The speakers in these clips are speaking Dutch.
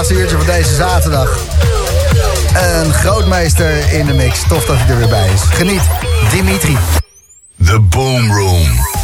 laatste uurtje van deze zaterdag. Een grootmeester in de mix. Tof dat hij er weer bij is. Geniet, Dimitri. The Boom Room.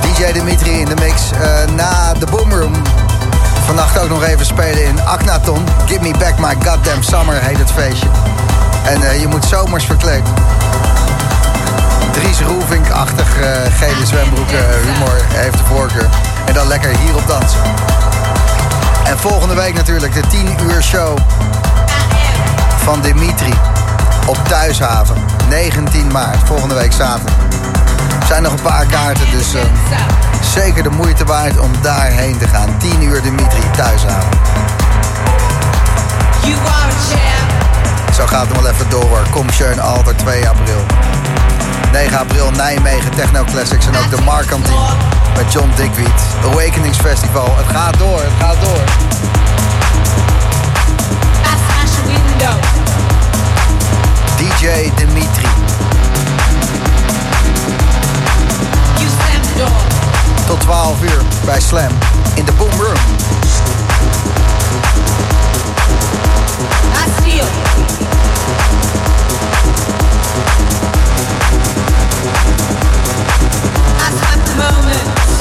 DJ Dimitri in de mix. Uh, na de Boomroom. Vannacht ook nog even spelen in Aknaton. Give me back my goddamn summer heet het feestje. En uh, je moet zomers verkleed. Dries Roelvink-achtig uh, gele zwembroek humor heeft de voorkeur. En dan lekker hierop dansen. En volgende week natuurlijk de 10 uur show van Dimitri op Thuishaven. 19 maart, volgende week zaterdag. Er zijn nog een paar kaarten, dus uh, zeker de moeite waard om daarheen te gaan. 10 uur Dimitri Thuishaven. Zo gaat het wel even door. Kom Schön Alter 2 april. 9 april Nijmegen Techno Classics en ook de Markantine met John Dickwiet. Awakenings Festival. Het gaat door, het gaat door. DJ Dimitri. Tot 12 uur bij Slam in de Boom Room. I. I the moment.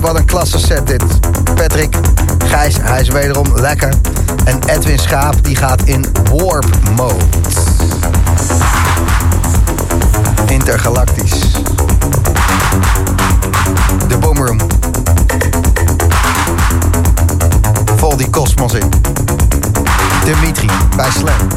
Wat een klasse set dit. Patrick, Gijs, hij is wederom lekker. En Edwin Schaap die gaat in warp mode. Intergalactisch. De Boomroom. Vol die kosmos in. Dimitri bij Slam.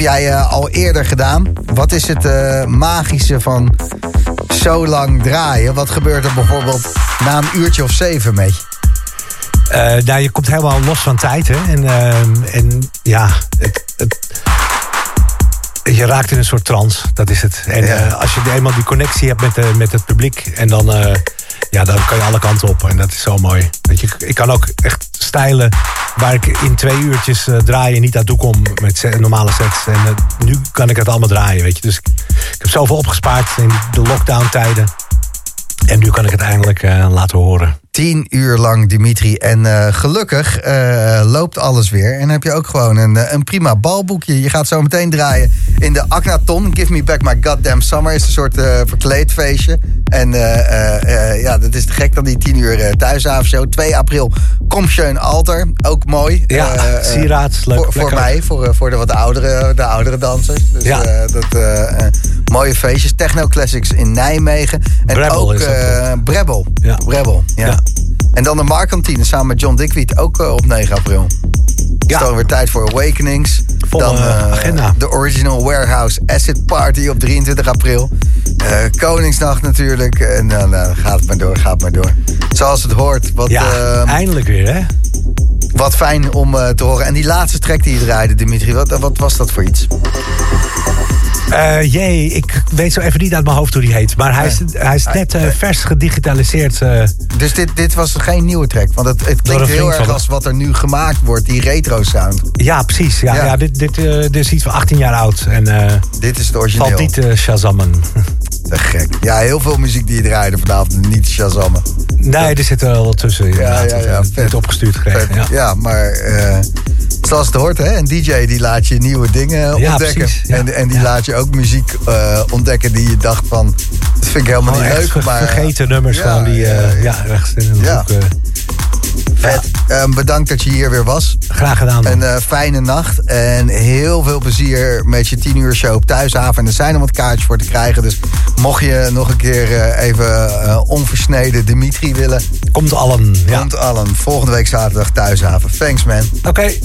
Heb jij uh, al eerder gedaan. Wat is het uh, magische van zo lang draaien? Wat gebeurt er bijvoorbeeld na een uurtje of zeven met je? Uh, nou, je komt helemaal los van tijd, hè. En, en ja, het, het, je raakt in een soort trance, dat is het. En ja. als je eenmaal die connectie hebt met, de, met het publiek... en dan, ja, dan kan je alle kanten op. En dat is zo mooi. Weet je, ik kan ook echt stijlen waar ik in twee uurtjes uh, draaien niet aan toe kom met normale sets. En uh, nu kan ik het allemaal draaien, weet je. Dus ik, ik heb zoveel opgespaard in de lockdown tijden. En nu kan ik het eindelijk uh, laten horen. Tien uur lang, Dimitri. En uh, gelukkig uh, loopt alles weer. En heb je ook gewoon een, een prima balboekje. Je gaat zo meteen draaien in de Aknaton. Give Me Back My Goddamn Summer is een soort verkleedfeestje. En ja, dat is te gek dan die tien uur thuisavondshow. 2 april, Kom Schön Alter. Ook mooi. Ja, sieraad. Leuk. Voor, voor mij, voor, voor de wat oudere, de oudere dansers. Dus ja. dat, mooie feestjes. Techno Classics in Nijmegen. En Brebbel ook is dat, Brebbel. Ja. Brebbel, ja. Ja. En dan de Markantine samen met John Dickwiet ook uh, op 9 april. Ja. Is dan weer tijd voor Awakenings. Volle dan uh, agenda. de Original Warehouse Acid Party op 23 april. Uh, Koningsnacht natuurlijk. En dan gaat het maar door, gaat maar door. Zoals het hoort. Wat, ja, eindelijk weer hè. Wat fijn om te horen. En die laatste track die je draaide, Dimitri, wat, wat was dat voor iets? Uh, jee, ik weet zo even niet uit mijn hoofd hoe die heet. Maar hij is, hij is net uh, vers gedigitaliseerd. Uh, dus dit, dit was geen nieuwe track? Want het, het klinkt heel erg als wat er nu gemaakt wordt, die retro sound. Ja, precies. Ja, ja. ja dit, dit, dit, is iets van 18 jaar oud. En, dit is het origineel. Valt niet te shazammen. Te gek. Ja, heel veel muziek die je draaide vanavond niet shazammen. Nee, er zit er wel tussen. Ja, ja, ja. Vet. opgestuurd gekregen. Ja. Ja, maar zoals het hoort, hè? een DJ die laat je nieuwe dingen ja, ontdekken. Precies, ja. En, en die ja. laat je ook muziek uh, ontdekken die je dacht van... dat vind ik helemaal oh, niet leuk. Ver, maar, vergeten nummers gewoon die ja, rechts in een ja. hoek... Vet. Um, bedankt dat je hier weer was. Graag gedaan. Een uh, fijne nacht. En heel veel plezier met je 10 uur show op Thuishaven. En er zijn nog wat kaartjes voor te krijgen. Dus mocht je nog een keer uh, even uh, onversneden Dimitri willen. Komt allen. Ja. Komt allen. Volgende week zaterdag Thuishaven. Thanks man. Oké. Okay.